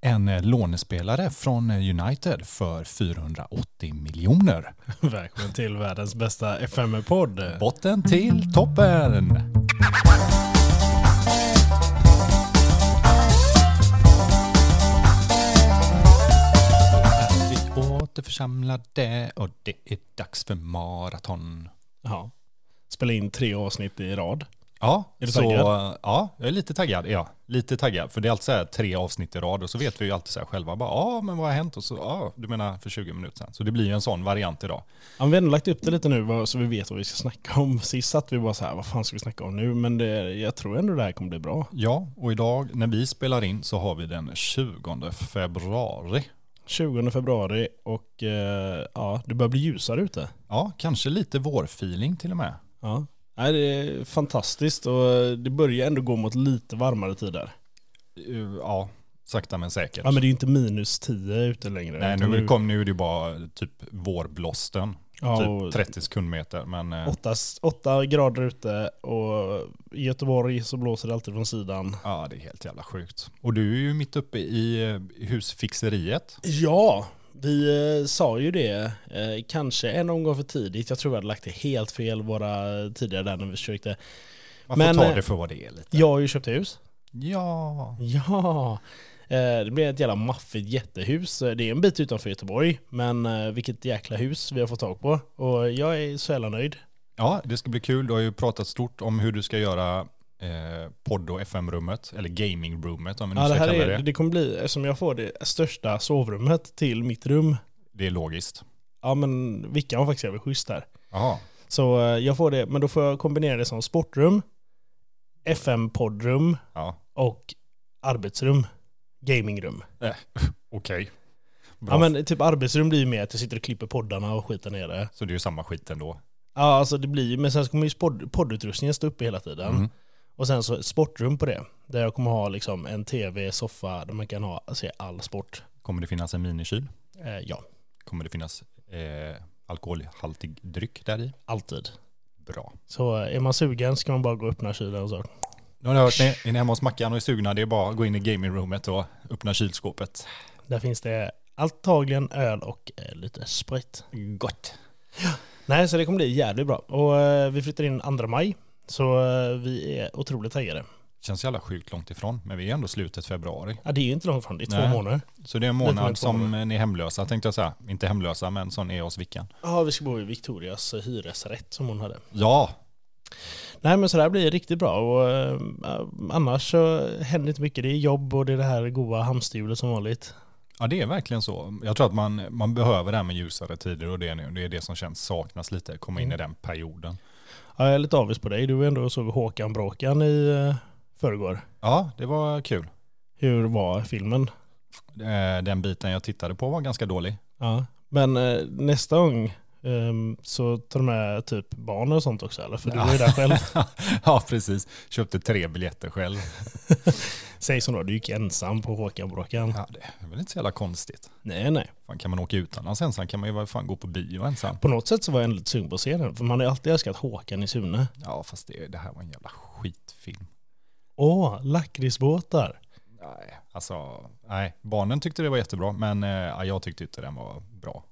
en eh, lånespelare från eh, United för 480 miljoner. Välkommen till världens bästa FM-podd. Botten till toppen! Är vi återförsamlade och det är dags för maraton. Ja. Spela in tre avsnitt i rad. Ja, Är du så, taggad? Ja, jag är lite taggad. Ja, lite taggad. För det är alltid så här tre avsnitt i rad och så vet vi ju alltid så här själva. Bara, ja, men vad har hänt? Och så, ja, du menar för 20 minuter sedan. Så det blir ju en sån variant idag. Ja, vi har ändå lagt upp det lite nu så vi vet vad vi ska snacka om. Sist satt vi bara så här, vad fan ska vi snacka om nu? Men det, jag tror ändå det här kommer bli bra. Ja, och idag när vi spelar in så har vi den 20 februari. 20 februari och eh, ja, det börjar bli ljusare ute. Ja, kanske lite vårfeeling till och med. Ja. Nej, det är fantastiskt och det börjar ändå gå mot lite varmare tider. Uh, Ja, sakta men säkert. Ja men det är ju inte minus 10 ute längre. Nej, utan nu, kom, nu är det ju bara typ vårblåsten. ja, typ och 30 sekundmeter. Men eh, 8, 8 grader ute och i Göteborg så blåser det alltid från sidan. ja, det är helt jävla sjukt. Och du är ju mitt uppe i eh, husfixeriet. Ja, vi eh, sa ju det. Eh, kanske en omgång för tidigt. Jag tror vi hade lagt det helt fel våra tidigare där när vi försökte. Man får Men, ta eh, det för vad det är lite. Jag har ju köpt hus. Ja. Ja. Eh, det blir ett jävla maffigt jättehus. Eh, Det är en bit utanför Göteborg. Men eh, vilket jäkla hus vi har fått tag på. Och jag är så jävla nöjd. ja, det ska bli kul. Du har ju pratat stort om hur du ska göra eh, podd och FM-rummet, eller gaming-rummet om vi nu Ja, det ska här kalla är, det. det kommer bli, eftersom jag får det största sovrummet till mitt rum. Det är logiskt. Ja men Vickan var faktiskt jävligt schysst där. Jaha. Så eh, jag får det, men då får jag kombinera det som sportrum, FM-poddrum Ja, och arbetsrum. Gamingrum. okej. Bra. Ja men typ arbetsrum blir ju mer att jag sitter och klipper poddarna och skiter ner det. Så det är ju samma skit ändå. Ja alltså det blir ju, men sen så kommer ju podd, poddutrustningen stå uppe hela tiden. Mm. Och sen så ett sportrum på det. Där jag kommer ha liksom en tv, soffa, där man kan ha, se all sport. Kommer det finnas en minikyl? Eh, ja, Kommer det finnas eh, alkoholhaltig dryck där i? alltid. Bra. Så eh, är man sugen ska man bara gå och öppna kylen och så. Nu har ni hört, ni, är ni hemma hos Mackan och är sugna, det är bara att gå in i gamingroomet och öppna kylskåpet. Där finns det antagligen öl och eh, lite sprit. Gott. Nej, så det kommer bli jävligt bra. Och eh, vi flyttar in 2 maj. Så eh, vi är otroligt taggade. Känns jävla sjukt långt ifrån, men vi är ändå slutet februari. Ja, det är ju inte långt från, det är två Nej. månader. Så det är en månad två som ni är hemlösa tänkte jag säga. Inte hemlösa, men som är hos Vickan. Ja, vi ska bo i Victorias eh, hyresrätt som hon hade. Ja, Nej, men så det här blir riktigt bra. Och eh, annars så händer inte mycket. Det är jobb och det är det här goa hamsterhjulet som vanligt. ja det är verkligen så. Jag tror att man, man behöver det här med ljusare tider och det nu. Det är det som känns saknas lite, komma in Mm. i den perioden. Ja, jag är lite avis på dig. Du var ändå såg Håkan Bråkan i eh, förrgår. Ja, det var kul. Hur var filmen? Eh, Den biten jag tittade på var ganska dålig. Ja, men eh, nästa gång ehm, så tar du med typ barn och sånt också eller? För du Ja. var ju där själv. ja, precis. Köpte tre biljetter själv. Säg som då, du gick ensam på Håkan Bråkan. Ja, det är väl inte så jävla konstigt. Nej, nej. Fan, kan man åka utomlands ensam kan man ju fall gå på bio ensam. På något sätt så var jag ändå sugen på att se den. För man har ju alltid älskat Håkan i Sune. Ja, fast det, det här var en jävla skitfilm. Åh, lakritsbåtar. Nej, alltså, nej, barnen tyckte det var jättebra, men eh, ja, jag tyckte inte den var bra.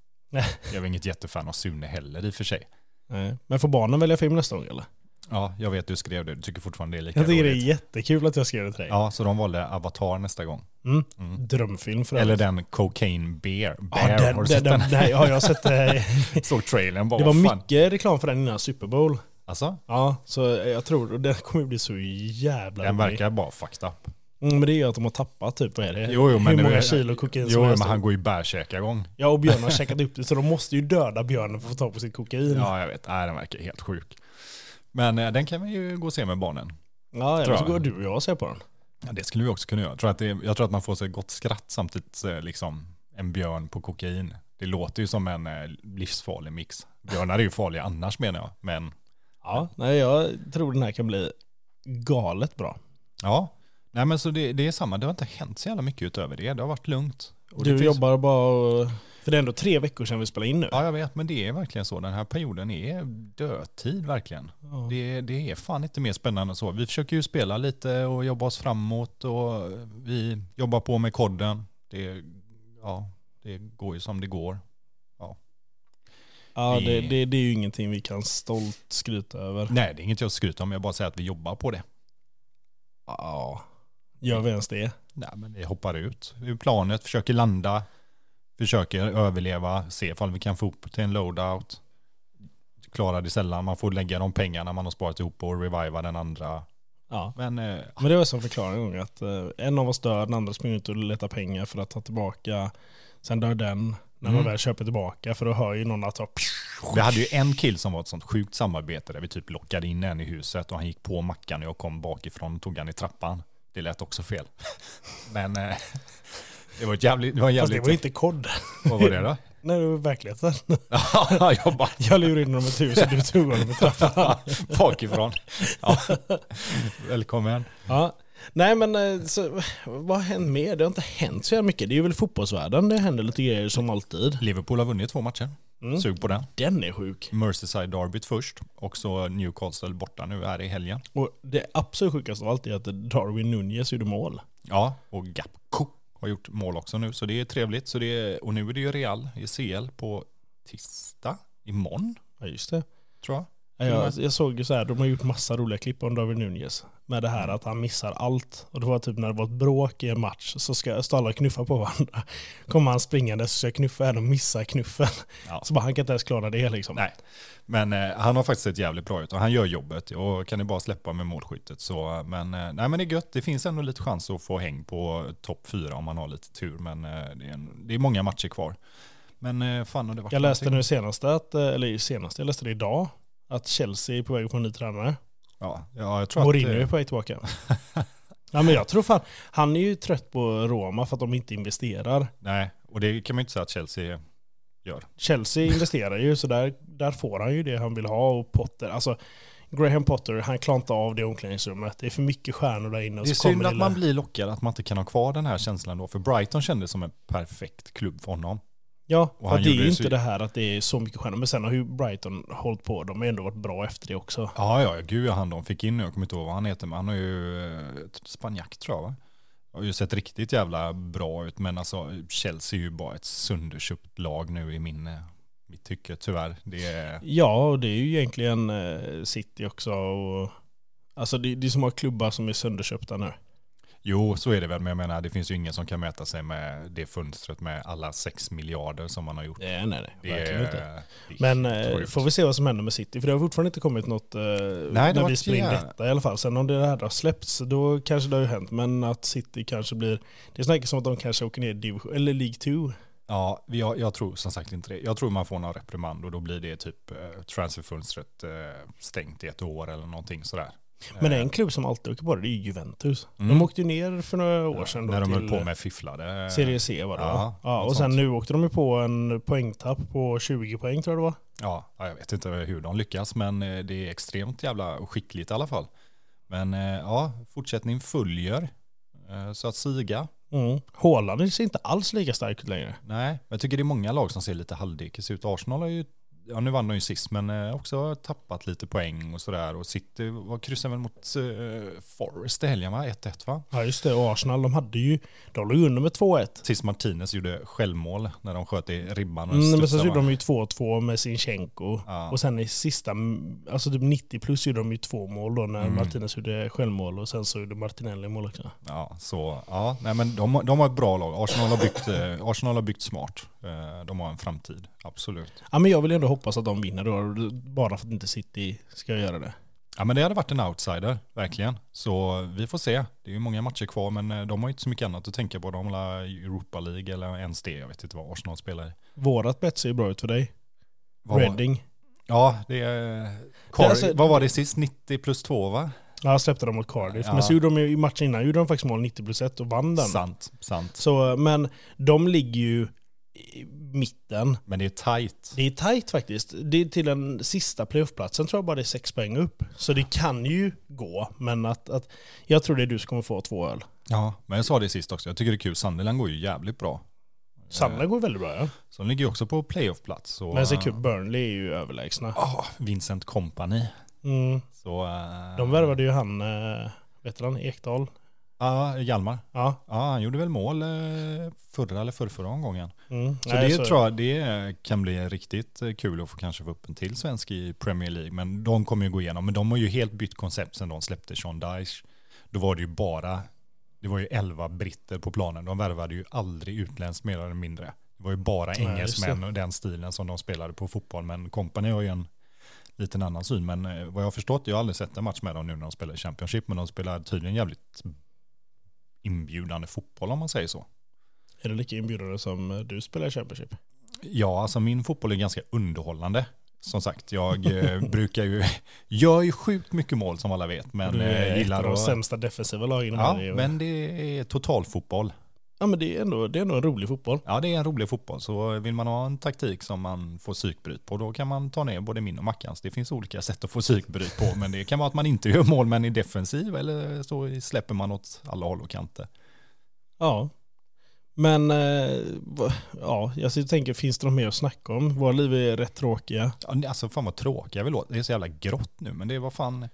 Jag var inget jättefan av Sune heller i och för sig. Nej. Men får barnen välja film nästa gång eller? Ja, jag vet du skrev det, du tycker fortfarande det är lika Jag tycker det är roligt. jättekul att jag skrev det till dig. Ja, så de valde Avatar nästa gång. Mm. Mm. Drömfilm för Eller den Cocaine Bear. Ja, Bear den, har du sett den, den? nej, ja, jag har sett det. Såg trailern bara, Det var fan. mycket reklam för den innan Super Bowl. Alltså, Ja, så jag tror den kommer bli så jävla den rolig. verkar bara fucked up. Mm, men det är ju att de har tappat typ, vad är det? Jo, jo, men Hur många kilo kokain Jo, som helst. men han går ju bärsärkagång. Ja, och Björn har käkat upp det, så de måste ju döda björnen för att få tag på sitt kokain. Ja, Ja, jag vet. Nej, den verkar helt sjuk. Men eh, den kan vi ju gå och se med barnen. ja eller så går du och jag och ser på den. Ja, det skulle vi också kunna göra. Jag tror att, det, jag tror att man får sig ett gott skratt samtidigt eh, liksom en björn på kokain. Det låter ju som en eh, livsfarlig mix. Björnar är ju farliga annars menar jag. Men Ja, nej jag tror den här kan bli galet bra. ja, nej men så det, det är samma. Det har inte hänt så jävla mycket utöver det. Det har varit lugnt. Och det Du finns- jobbar bara och... För det är ändå tre veckor sedan vi spelade in nu. Ja, jag vet, men det är verkligen så. Den här perioden är dödtid verkligen. Ja. Det, det är fan inte mer spännande än så. Vi försöker ju spela lite och jobba oss framåt och vi jobbar på med kodden. Det, ja, det går ju som det går. Ja, det, Vi- det, det är ju ingenting vi kan stolt skryta över. Nej, det är inget jag skryter om. Jag bara säger att vi jobbar på det. Ja. Gör vi ens det? Nej, men vi hoppar ut ur planet, försöker landa, försöker överleva, se ifall vi kan få upp till en loadout. Klarar det sällan, man får lägga de pengarna man har sparat ihop och reviva den andra. Ja. Men eh, Men det var som förklaring en gång att eh, en av oss dör, den andra springer ut och letar pengar för att ta tillbaka. Sen dör den när man Mm. väl köper tillbaka för då hör ju någon att ta vi hade ju en kill som var ett sånt sjukt samarbete där vi typ lockade in en i huset och han gick på mackan och jag kom bakifrån och tog han i trappan. Det lät också fel. Men eh, det var ett jävligt... Det var en Fast det jävligt var inte kod. Vad var det då? Nej, det var verkligheten. Ja, jag bara Jag lurade in honom ett hus och du tog honom i trappan. bakifrån. Ja. Välkommen. Ja. Nej men eh, så, vad har hänt mer? Det har inte hänt så jävla mycket. Det är väl fotbollsvärlden det händer lite grejer som alltid. Liverpool har vunnit två matcher. Mm. Sug på den. Den är sjuk. Merseyside derbyt först och så Newcastle borta nu är i helgen. Och det absolut sjukaste av allt är att Darwin Nunez gjorde mål. Ja, och Gapco har gjort mål också nu så det är trevligt. Så det är, och nu är det ju Real i CL på tisdag, imorgon Ja just det. tror jag. Ja, Jag, jag såg ju så här, de har gjort massa roliga klipp om Darwin Nunez. Med det här att han missar allt. Och det var typ när det var ett bråk i en match så ska alla knuffa på varandra. Kommer han springande så ska jag knuffa henne och missa knuffen. Ja. Så bara han kan inte ens klara det liksom. Nej. Men eh, han har faktiskt sett jävligt bra ut och han gör jobbet och kan ni bara släppa med målskyttet så men eh, nej men det är gött. Det finns ändå lite chans att få häng på topp fyra om man har lite tur men eh, det, är en, det är många matcher kvar. Men eh, fan har det varit Jag läste någonting? nu senast, att, eh, eller senast, jag läste det idag. Att Chelsea är på väg att få en ny tränare. Ja, ja jag tror Mourinho att... är eh, på väg tillbaka. ja men jag tror fan, han är ju trött på Roma för att de inte investerar. Nej, och det kan man ju inte säga att Chelsea gör. Chelsea investerar ju så där, där får han ju det han vill ha och Potter, alltså Graham Potter, han klarar inte av det omklädningsrummet. Det är för mycket stjärnor där inne. Och Det är så synd att det man blir lockad att man inte kan ha kvar den här känslan då. För Brighton kändes som en perfekt klubb för honom. Ja, Och han det är ju inte det här att det är så mycket stjärnor. Men sen har ju Brighton hållit på. De har ändå varit bra efter det också. Ja, ja, gud ja, han de fick in nu. Jag kommer inte ihåg vad han heter, men han har ju eh, spanjack tror jag va? Har ju sett riktigt jävla bra ut, men alltså Chelsea är ju bara ett sönderköpt lag nu i min, eh, mitt tycke tyvärr. Det är, Ja, och det är ju egentligen eh, City också. Och, alltså det, det är så många klubbar som är sönderköpta nu. Jo, så är det väl, men jag menar det finns ju ingen som kan mäta sig med det fönstret med alla sex miljarder som man har gjort. Nej, nej, nej. Det Verkligen är, inte. det Men eh, får vi se vad som händer med City. För det har fortfarande inte kommit något eh, har när vi spelar in detta i alla fall. Sen om det här har släppts, då kanske det har ju hänt. Men att City kanske blir... Det snackas om att de kanske åker ner i division, eller League 2. Ja, jag, jag tror som sagt inte det. Jag tror man får någon reprimand och då blir det typ eh, transferfönstret eh, stängt i ett år eller någonting sådär. Men Eh, en klubb som alltid åker på det, det är ju Juventus. Mm. De åkte ju ner för några år sedan då när de höll på med fifflade. Serie C var det Ja, va? Ja, och sen sånt. nu åkte de ju på en poängtapp på 20 poäng tror jag det var. Ja, ja, jag vet inte hur de lyckas, men eh, det är extremt jävla skickligt i alla fall. Men eh, ja, fortsättning följer. Så att siga. Mm. Haaland ser inte alls lika stark ut längre. Nej, men jag tycker det är många lag som ser lite halvdekis ut. Arsenal har ju, ja nu vann de ju sist, men eh, också tappat lite poäng och sådär. Och City var kryssade väl mot eh, Forest i helgen va? 1-1 va? Ja just det, och Arsenal de hade ju, de låg under med 2-1. Tills Martinez gjorde självmål när de sköt i ribban. och Mm, men sen gjorde de ju 2-2 med Sinchenko. Ja. Och sen i sista, alltså typ 90 plus gjorde de ju två mål då när Mm. Martinez gjorde självmål och sen så gjorde Martinelli mål också. Ja, så ja, nej men de, de har ett bra lag. Arsenal har byggt, eh, Arsenal har byggt smart. Eh, De har en framtid, absolut. Ja men jag vill ändå hoppas att de vinner då, bara för att inte City ska göra det. Ja men det hade varit en outsider, verkligen. Så vi får se. Det är ju många matcher kvar men eh, de har ju inte så mycket annat att tänka på. De har Europa League eller ens det. Jag vet inte vad Arsenal spelar i. Vårat bett ser ju bra ut för dig. Vad, Reading. Ja, det är... Cardiff, alltså- vad var det sist? 90 plus 2 va? Ja, släppte de mot Cardiff. Ja. Men så gjorde de ju i matchen innan gjorde de faktiskt mål 90 plus 1 och vann den. Sant, sant. Så, men de ligger ju i mitten. Men det är tight. Det är tajt faktiskt. Det är till den sista playoffplatsen tror jag bara det är sex poäng upp. Så det kan ju gå, men att, att jag tror det är du som kommer få två öl. Ja, men jag sa det sist också. Jag tycker det är kul. Sunderland går ju jävligt bra. Sandra går väldigt bra ja. Så de ligger ju också på playoffplats. Men så kul, Burnley är ju överlägsna. Ah, Vincent Company. Mm. Så, eh, De värvade ju han, eh, vet du han, Ekdal? Ja, Hjalmar. Ja. Ja, han gjorde väl mål eh, förra eller förrförra omgången. Mm. Så Nej, det tror jag det kan bli riktigt eh, kul att få kanske få upp en till svensk i Premier League. Men de kommer ju gå igenom. Men de har ju helt bytt koncept sen de släppte Sean Dyche. Då var det ju bara, det var ju elva britter på planen. De värvade ju aldrig utländskt mer eller mindre. Det var ju bara Nej, engelsmän och den stilen som de spelade på fotboll. Men Company har ju en liten annan syn. Men eh, vad jag har förstått, jag har aldrig sett en match med dem nu när de spelar i Championship. Men de spelar tydligen jävligt inbjudande fotboll om man säger så. Är det lika inbjudande som du spelar i Championship? Ja, alltså min fotboll är ganska underhållande. Som sagt, jag eh, brukar ju, gör ju sjukt mycket mål som alla vet, men du är eh, ett gillar av de sämsta defensiva lagen Ja, men det är totalfotboll. Ja, men det är, ändå, det är ändå en rolig fotboll. Ja, det är en rolig fotboll. Så vill man ha en taktik som man får psykbryt på, då kan man ta ner både min och Mackans. Det finns olika sätt att få psykbryt på, men det kan vara att man inte gör mål men är defensiv, eller så släpper man åt alla håll och kanter. Ja. Men eh, ja, jag tänker, finns det något mer att snacka om? Våra liv är rätt tråkiga. Ja, Alltså fan vad tråkiga vi låter. Det är så jävla grått nu, men det vad fan,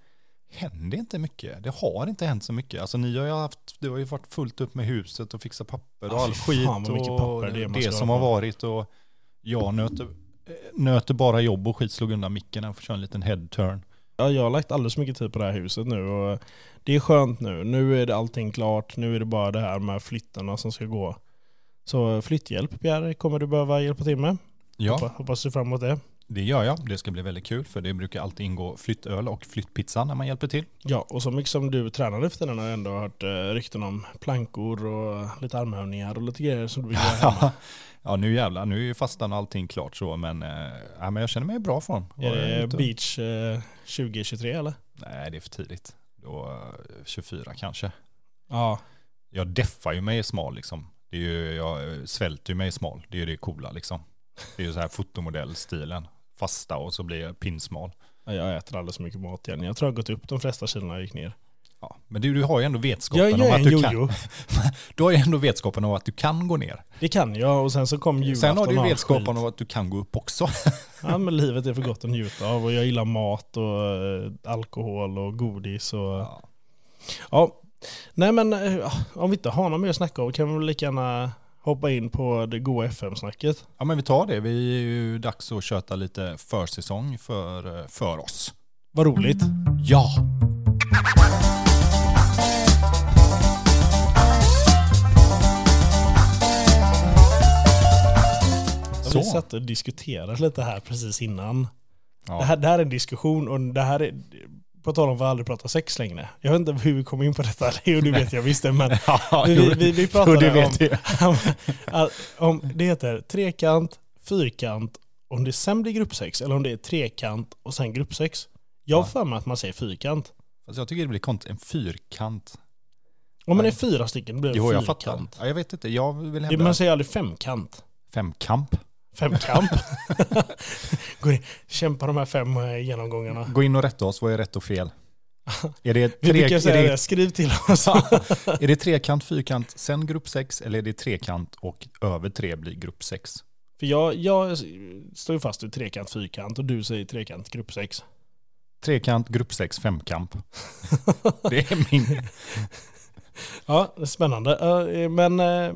händer inte mycket. Det har inte hänt så mycket. Alltså ni har ju haft, det har ju varit fullt upp med huset och fixa papper och Ja, all skit och papper det ska som har varit och jag nöter, eh, nöter bara jobb och skit slog undan micken. Jag får köra en liten head turn. Ja, jag har lagt alldeles för mycket tid på det här huset nu och det är skönt nu. Nu är det allting klart. Nu är det bara det här med flyttarna som ska gå. Så flytthjälp Pierre, kommer du behöva hjälpa till med? Ja, Hoppas, hoppas du fram emot det. Det gör jag. Det ska bli väldigt kul för det brukar alltid ingå flyttöl och flyttpizza när man hjälper till. Ja, och så mycket som du tränar nu för tiden har jag ändå hört eh, rykten om plankor och lite armhävningar och lite grejer som du vill göra hemma. ja, nu jävlar. Nu är ju fastan och allting klart så, men, eh, ja, men jag känner mig i bra form. Är jag det ute- beach eh, 2023 eller? Nej, det är för tidigt. Då, eh, 24 kanske. Ja. Jag deffar ju mig smal liksom. Det är ju, jag eh, svälter ju mig smal. Det är ju det coola liksom. Det är ju så här fotomodellstilen. Fasta och så blir jag pinsmal. Jag äter alldeles mycket mat igen. Jag tror jag har gått upp de flesta kilona jag gick ner. Ja. Men du, du har ju ändå vetskapen Jag om gör att du kan. jojo. Du har ju ändå vetskapen om att du kan gå ner. Det kan jag och sen så kom julafton Sen har du ju vetskapen skit. om att du kan gå upp också. Ja men livet är för gott att njuta av och jag gillar mat och eh, alkohol och godis och ja. Ja. Nej men eh, om vi inte har något mer att snacka om kan vi väl lika gärna hoppa in på det goa FM-snacket. ja, men vi tar det. Vi är ju dags att köta lite försäsong för, för oss. Vad roligt. Ja! Så. Vi satt och diskuterade lite här precis innan. Ja. Det, här, det här är en diskussion och det här är, på tal om att aldrig pratar sex längre. Jag vet inte hur vi kom in på detta, jo det vet jag visst det, men Ja, vi, vi, vi, pratade det om, jag. om, om det heter trekant, fyrkant, om det sen blir gruppsex eller om det är trekant och sen gruppsex. Jag har Ja. för mig att man säger fyrkant. Fast jag tycker det blir konstigt. En fyrkant. Om man är fyra stycken blir det Jo, jag fyrkant. fattar. Ja, jag vet inte. Jag vill hävda man säger aldrig femkant. femkamp. Femkamp. Gå in, kämpa de här fem eh, genomgångarna. Gå in och rätta oss. Vad är rätt och fel? Är det, Vi tre, brukar säga det, det, skriv till oss. är det trekant, fyrkant, sen grupp sex eller är det trekant och över tre blir grupp sex? För jag, jag står ju fast vid trekant, fyrkant och du säger trekant, grupp sex. Trekant, grupp sex, femkamp. Det är min... Ja, det är spännande. Eh, Men eh,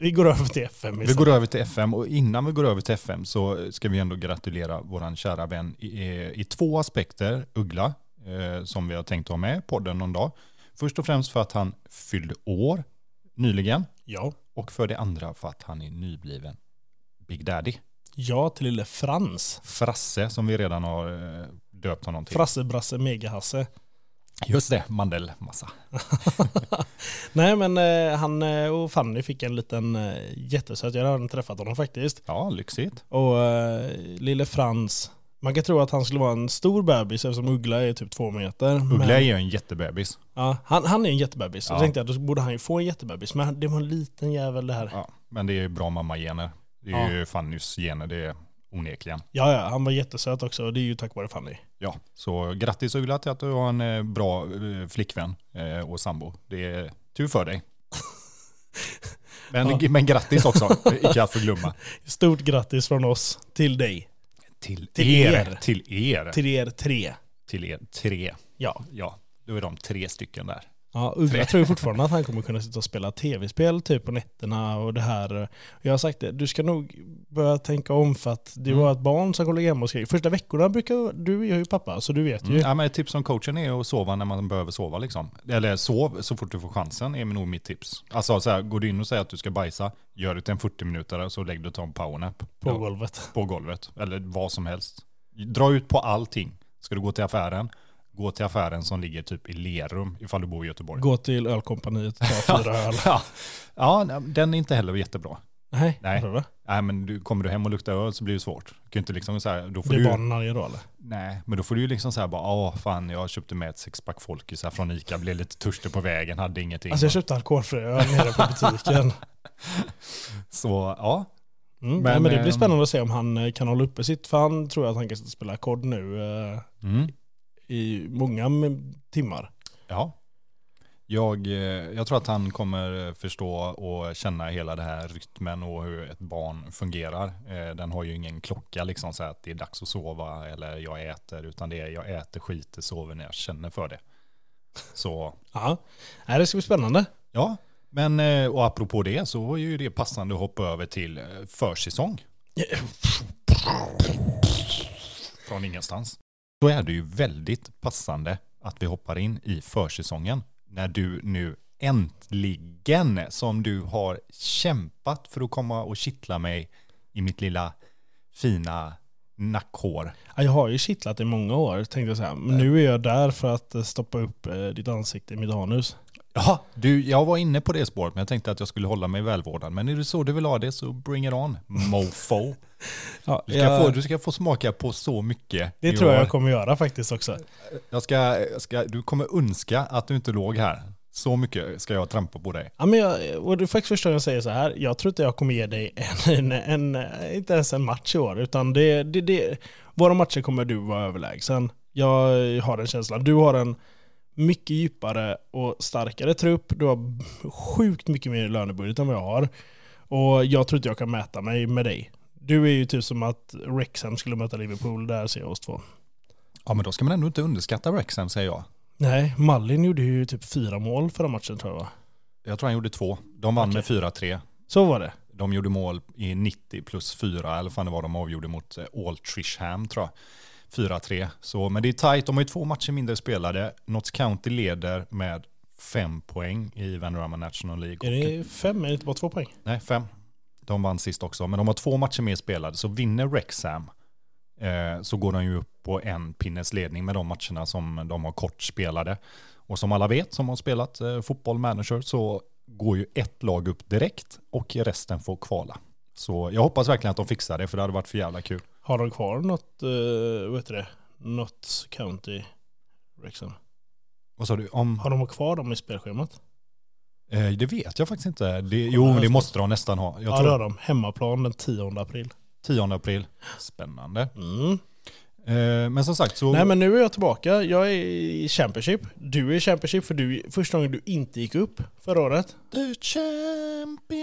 vi går över till FM Vi istället. går över till FM och innan vi går över till FM så ska vi ändå gratulera våran kära vän i, i två aspekter, Uggla, eh, som vi har tänkt ha med podden någon dag. Först och främst för att han fyllde år nyligen Ja. och för det andra för att han är nybliven Big Daddy. Ja till lille Frans. Frasse som vi redan har eh, döpt honom till. Frasse, Brasse, Megahasse. Just det, mandelmassa. Nej men eh, han eh, och Fanny fick en liten eh, jättesöt, jag har redan träffat honom faktiskt. Ja, lyxigt. Och eh, lille Frans, man kan tro att han skulle vara en stor bebis eftersom Uggla är typ två meter. Uggla men, är ju en jättebebis. ja, han, han är en jättebebis. Ja. jag tänkte att då borde han ju få en jättebebis. Men det var en liten jävel det här. Ja, men det är ju bra mammagener. Det är Ja. ju Fannys gener, det är onekligen. Ja, ja, han var jättesöt också och det är ju tack vare Fanny. Ja, så grattis Uggla till att du har en eh, bra eh, flickvän eh, och sambo. Det är tur för dig. Men, Ja. men grattis också, icke att förglömma. Stort grattis från oss till dig. Till, Till er, er. Till er. Till er tre. Till er tre. Ja. Ja, då är de tre stycken där. Ja, Uggla tror fortfarande att han kommer kunna sitta och spela tv-spel typ på nätterna och det här. Jag har sagt det, du ska nog börja tänka om för att det Mm. var ett barn som kommer hem och skriver. Första veckorna brukar, du är ju pappa så du vet ju. Mm. Ja, men ett tips som coachen är att sova när man behöver sova. Liksom. Eller sov så fort du får chansen är nog mitt tips. Alltså så här, går du in och säger att du ska bajsa, gör det till en 40 minuter så lägg dig och ta en powernap. På Ja, golvet. på golvet. Eller vad som helst. Dra ut på allting. Ska du gå till affären, gå till affären som ligger typ i Lerum ifall du bor i Göteborg. Gå till ölkompaniet och ta fyra öl. Ja, ja den är inte heller jättebra. Nej, Nej. då? Nej, men du, kommer du hem och luktar öl så blir det svårt. Du kan inte liksom så här, då får Blir du, barnen arga då eller? Nej, men då får du ju liksom så här bara, åh fan, jag köpte med ett sexpack folkis här från Ica, blev lite törstig på vägen, hade ingenting. Alltså jag köpte alkoholfri öl nere på butiken. Så ja, Mm. Men, Nej, men det blir ehm, spännande att se om han eh, kan hålla uppe sitt. För han tror jag att han kan spela kod nu eh, mm. Många timmar. ja. Jag, eh, jag tror att han kommer förstå och känna hela det här rytmen och hur ett barn fungerar. Eh, Den har ju ingen klocka liksom så att det är dags att sova eller jag äter, utan det är jag äter, skiter, sover när jag känner för det. Så Ja, det ska bli spännande. Ja, men eh, och apropå det så var ju det passande att hoppa över till eh, försäsong. Från ingenstans. Då är det ju väldigt passande att vi hoppar in i försäsongen. När du nu äntligen, som du har kämpat för att komma och kittla mig i mitt lilla fina nackhår. Ja, jag har ju kittlat i många år tänkte jag säga. Men nu är jag där för att eh, stoppa upp eh, ditt ansikte i mitt anus. Ja, du, jag var inne på det spåret, men jag tänkte att jag skulle hålla mig välvårdad. Men är det så du vill ha det så bring it on, mofo. Ja, Du ska, jag, få, du ska få smaka på så mycket. det tror jag jag kommer göra faktiskt också. jag ska, jag ska, Du kommer önska att du inte låg här. Så mycket ska jag trampa på dig. Ja, men jag, och är faktiskt första gången jag säger så här. Jag tror inte jag kommer ge dig en, en, en, inte ens en match i år. Utan det, det, det, våra matcher kommer du vara överlägsen. Jag har den känslan. Du har en mycket djupare och starkare trupp. Du har sjukt mycket mer lönebudget än vad jag har. Och jag tror inte jag kan mäta mig med dig. Du är ju typ som att Wrexham skulle möta Liverpool. Där ser jag oss två. Ja, men då ska man ändå inte underskatta Wrexham, säger jag. Nej, Malin gjorde ju typ fyra mål förra matchen tror jag va? Jag tror han gjorde två. De vann med 4-3. Så var det. De gjorde mål i 90 plus 4, eller fan det var de avgjorde mot eh, Altrisham tror jag. 4-3. Så, men det är tajt, de har ju två matcher mindre spelade. Notts County leder med fem poäng i Vanarama National League. Är det fem? Är det inte bara två poäng? Nej, fem. De vann sist också, men de har två matcher mer spelade. Så vinner Wrexham eh, så går de ju upp på en pinnes ledning med de matcherna som de har kort spelade. Och som alla vet som har spelat eh, fotboll manager så går ju ett lag upp direkt och resten får kvala. Så jag hoppas verkligen att de fixar det för det hade varit för jävla kul. Har de kvar något, uh, vad heter det, något county Wrexham? Vad sa du? Om, Har de kvar dem i spelschemat? eh, det vet jag faktiskt inte. Det, jo, det måste de nästan ha. Jag ja tror det har de. Hemmaplan den 10 april. 10 april. Spännande. Mm. Eh, men som sagt så... Nej men nu är jag tillbaka. Jag är i Championship. Du är i Championship för du första gången du inte gick upp förra året. The Championship.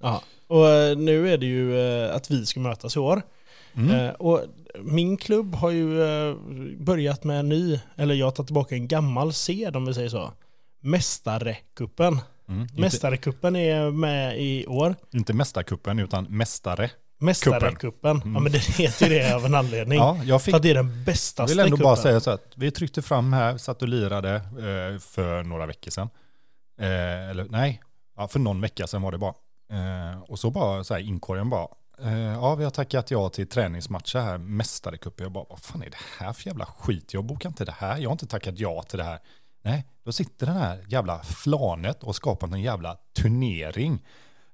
Ja. Och eh, nu är det ju eh, att vi ska mötas i år. Mm. Eh, Och min klubb har ju börjat med en ny, eller jag tar tillbaka en gammal sed om vi säger så. Mästarecupen. Mm. Mästarecupen är med i år. inte mästarkuppen utan mästare. Mästarecupen. Mm. Ja men det heter ju det av en anledning. Ja, jag fick För att det är den bästa Jag vill ändå bara säga så att vi tryckte fram här, satt och lirade eh, för några veckor sedan. Eh, eller nej, ja, för någon vecka sedan var det bara. Eh, och så bara så här inkorgen bara, eh, ja vi har tackat ja till träningsmatcher här, mästarecupen. Jag bara, vad fan är det här för jävla skit? Jag bokar inte det här, jag har inte tackat ja till det här. Nej, då sitter den här jävla flanet och skapar en jävla turnering.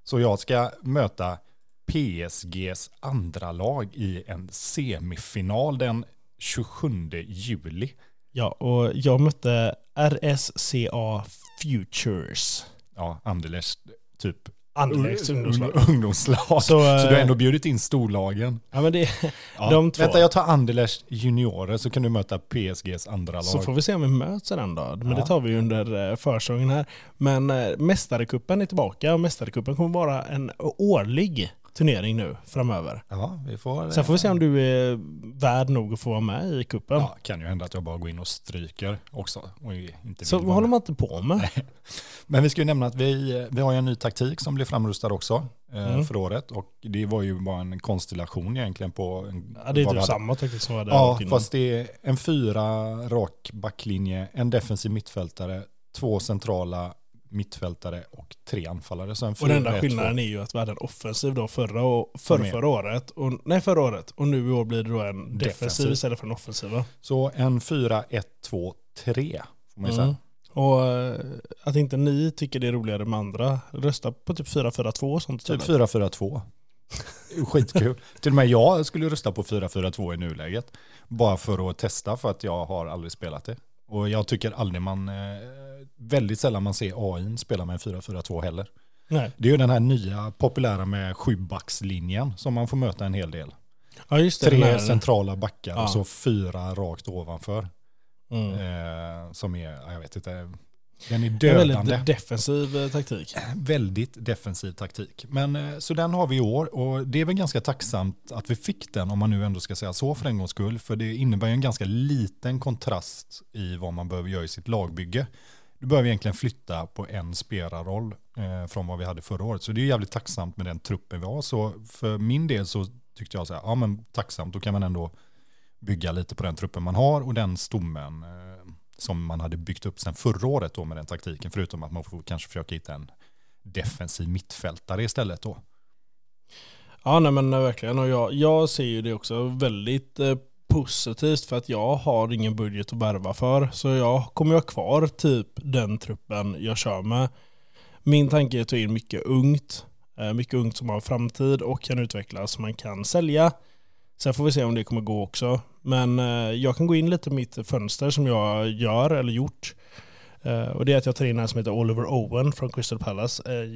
Så jag ska möta PSGs andra lag i en semifinal den 27 juli. Ja, och jag mötte RSCA Futures. Ja, Anderlecht typ Anderlechts ungdomslag. ungdomslag. Så, Så, eh, du har ändå bjudit in storlagen. Ja men det, Ja. de två. Vänta, jag tar Anderlecht juniorer så kan du möta PSGs andra lag. Så får vi se om vi möts en dag. Men Ja. det tar vi under eh, försäsongen här. Men eh, Mästarecupen är tillbaka och Mästarecupen kommer vara en årlig turnering nu framöver. Ja, vi får... Sen får vi se om du är värd nog att få vara med i kuppen. Ja, kan ju hända att jag bara går in och stryker också. Och inte så vad håller man inte på med? Men vi ska ju nämna att vi, vi har en ny taktik som blev framrustad också eh, Mm. för året. Och det var ju bara en konstellation egentligen på... En, Ja, det är typ samma taktik som var där Ja, fast det är en fyra rak backlinje, en defensiv mittfältare, två centrala mittfältare och tre anfallare. Så en Och den enda 4-1-2. skillnaden är ju att vi hade en offensiv då förra, och, Som förra, året. Och, nej, förra året. Och nu i år blir det då en defensiv, Defensiv. istället för en offensiv. va? Så en 4-1-2-3 får man ju Mm. säga. Och eh, att inte ni tycker det är roligare med andra, rösta på typ 4-4-2 och sånt Typ istället. 4-4-2. Skitkul. Till och med jag skulle rösta på 4-4-2 i nuläget. Bara för att testa för att jag har aldrig spelat det. Och jag tycker aldrig man, eh, väldigt sällan man ser AI spela med en 4-4-2 heller. Nej. Det är ju den här nya populära med sjubackslinjen som man får möta en hel del. Ja det. Tre centrala backar Ja. och så fyra rakt ovanför. Mm. Eh, som är, ja, jag vet inte, den är En dödande. väldigt defensiv eh, taktik. Väldigt defensiv taktik. Men eh, så den har vi i år och det är väl ganska tacksamt att vi fick den om man nu ändå ska säga så för en gångs skull. För det innebär ju en ganska liten kontrast i vad man behöver göra i sitt lagbygge. Du behöver egentligen flytta på en spelarroll eh, från vad vi hade förra året. Så det är jävligt tacksamt med den truppen vi har. Så för min del så tyckte jag så här, ja men tacksamt, då kan man ändå bygga lite på den truppen man har och den stommen eh, som man hade byggt upp sedan förra året då med den taktiken. Förutom att man får kanske försöka hitta en defensiv mittfältare istället då. Ja nej men eh, verkligen. Och jag, jag ser ju det också väldigt eh, positivt för att jag har ingen budget att värva för. Så jag kommer ju ha kvar typ den truppen jag kör med. Min tanke är att ta in mycket ungt. eh, Mycket ungt som har framtid och kan utvecklas som man kan sälja. Sen får vi se om det kommer gå också. Men eh, jag kan gå in lite i mitt fönster som jag gör eller gjort. Eh, och det är att jag tar in en som heter Oliver Owen från Crystal Palace. Eh,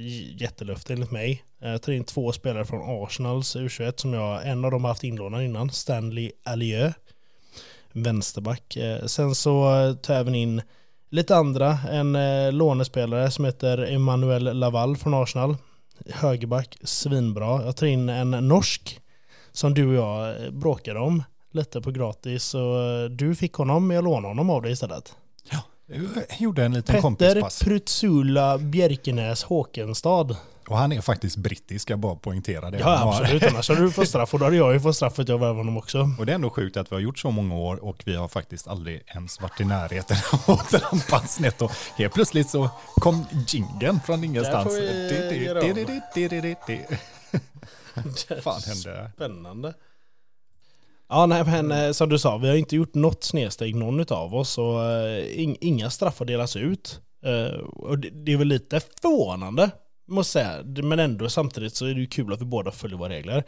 Jättelöfte enligt mig. Jag tar in två spelare från Arsenals U21 som jag, en av dem har haft inlånad innan, Stanley Allieu. Vänsterback. Sen så tar jag även in lite andra, en lånespelare som heter Emmanuel Laval från Arsenal. Högerback, svinbra. Jag tar in en norsk som du och jag eh, bråkade om lite på gratis. Och eh, du fick honom, jag lånade honom av dig istället. Jag gjorde en liten Petter kompispass. Prutsula Bjerkenäs Håkenstad. Och han är faktiskt brittisk, jag bara poängtera det. Ja absolut, annars hade du fått straff och då hade jag ju fått straff för att jag värvade honom också. Och det är ändå sjukt att vi har gjort så många år och vi har faktiskt aldrig ens varit i närheten av att trampa snett. Och helt plötsligt så kom jingeln från ingenstans. får vi Det- det- göra det- om. det- det- det- det- det. Fan hände? Spännande. Ja, nej, men eh, som du sa, vi har inte gjort något snedsteg någon av oss och eh, ing- inga straffar delas ut. Eh, och det, det är väl lite förvånande, måste säga. Men ändå samtidigt så är det ju kul att vi båda följer våra regler.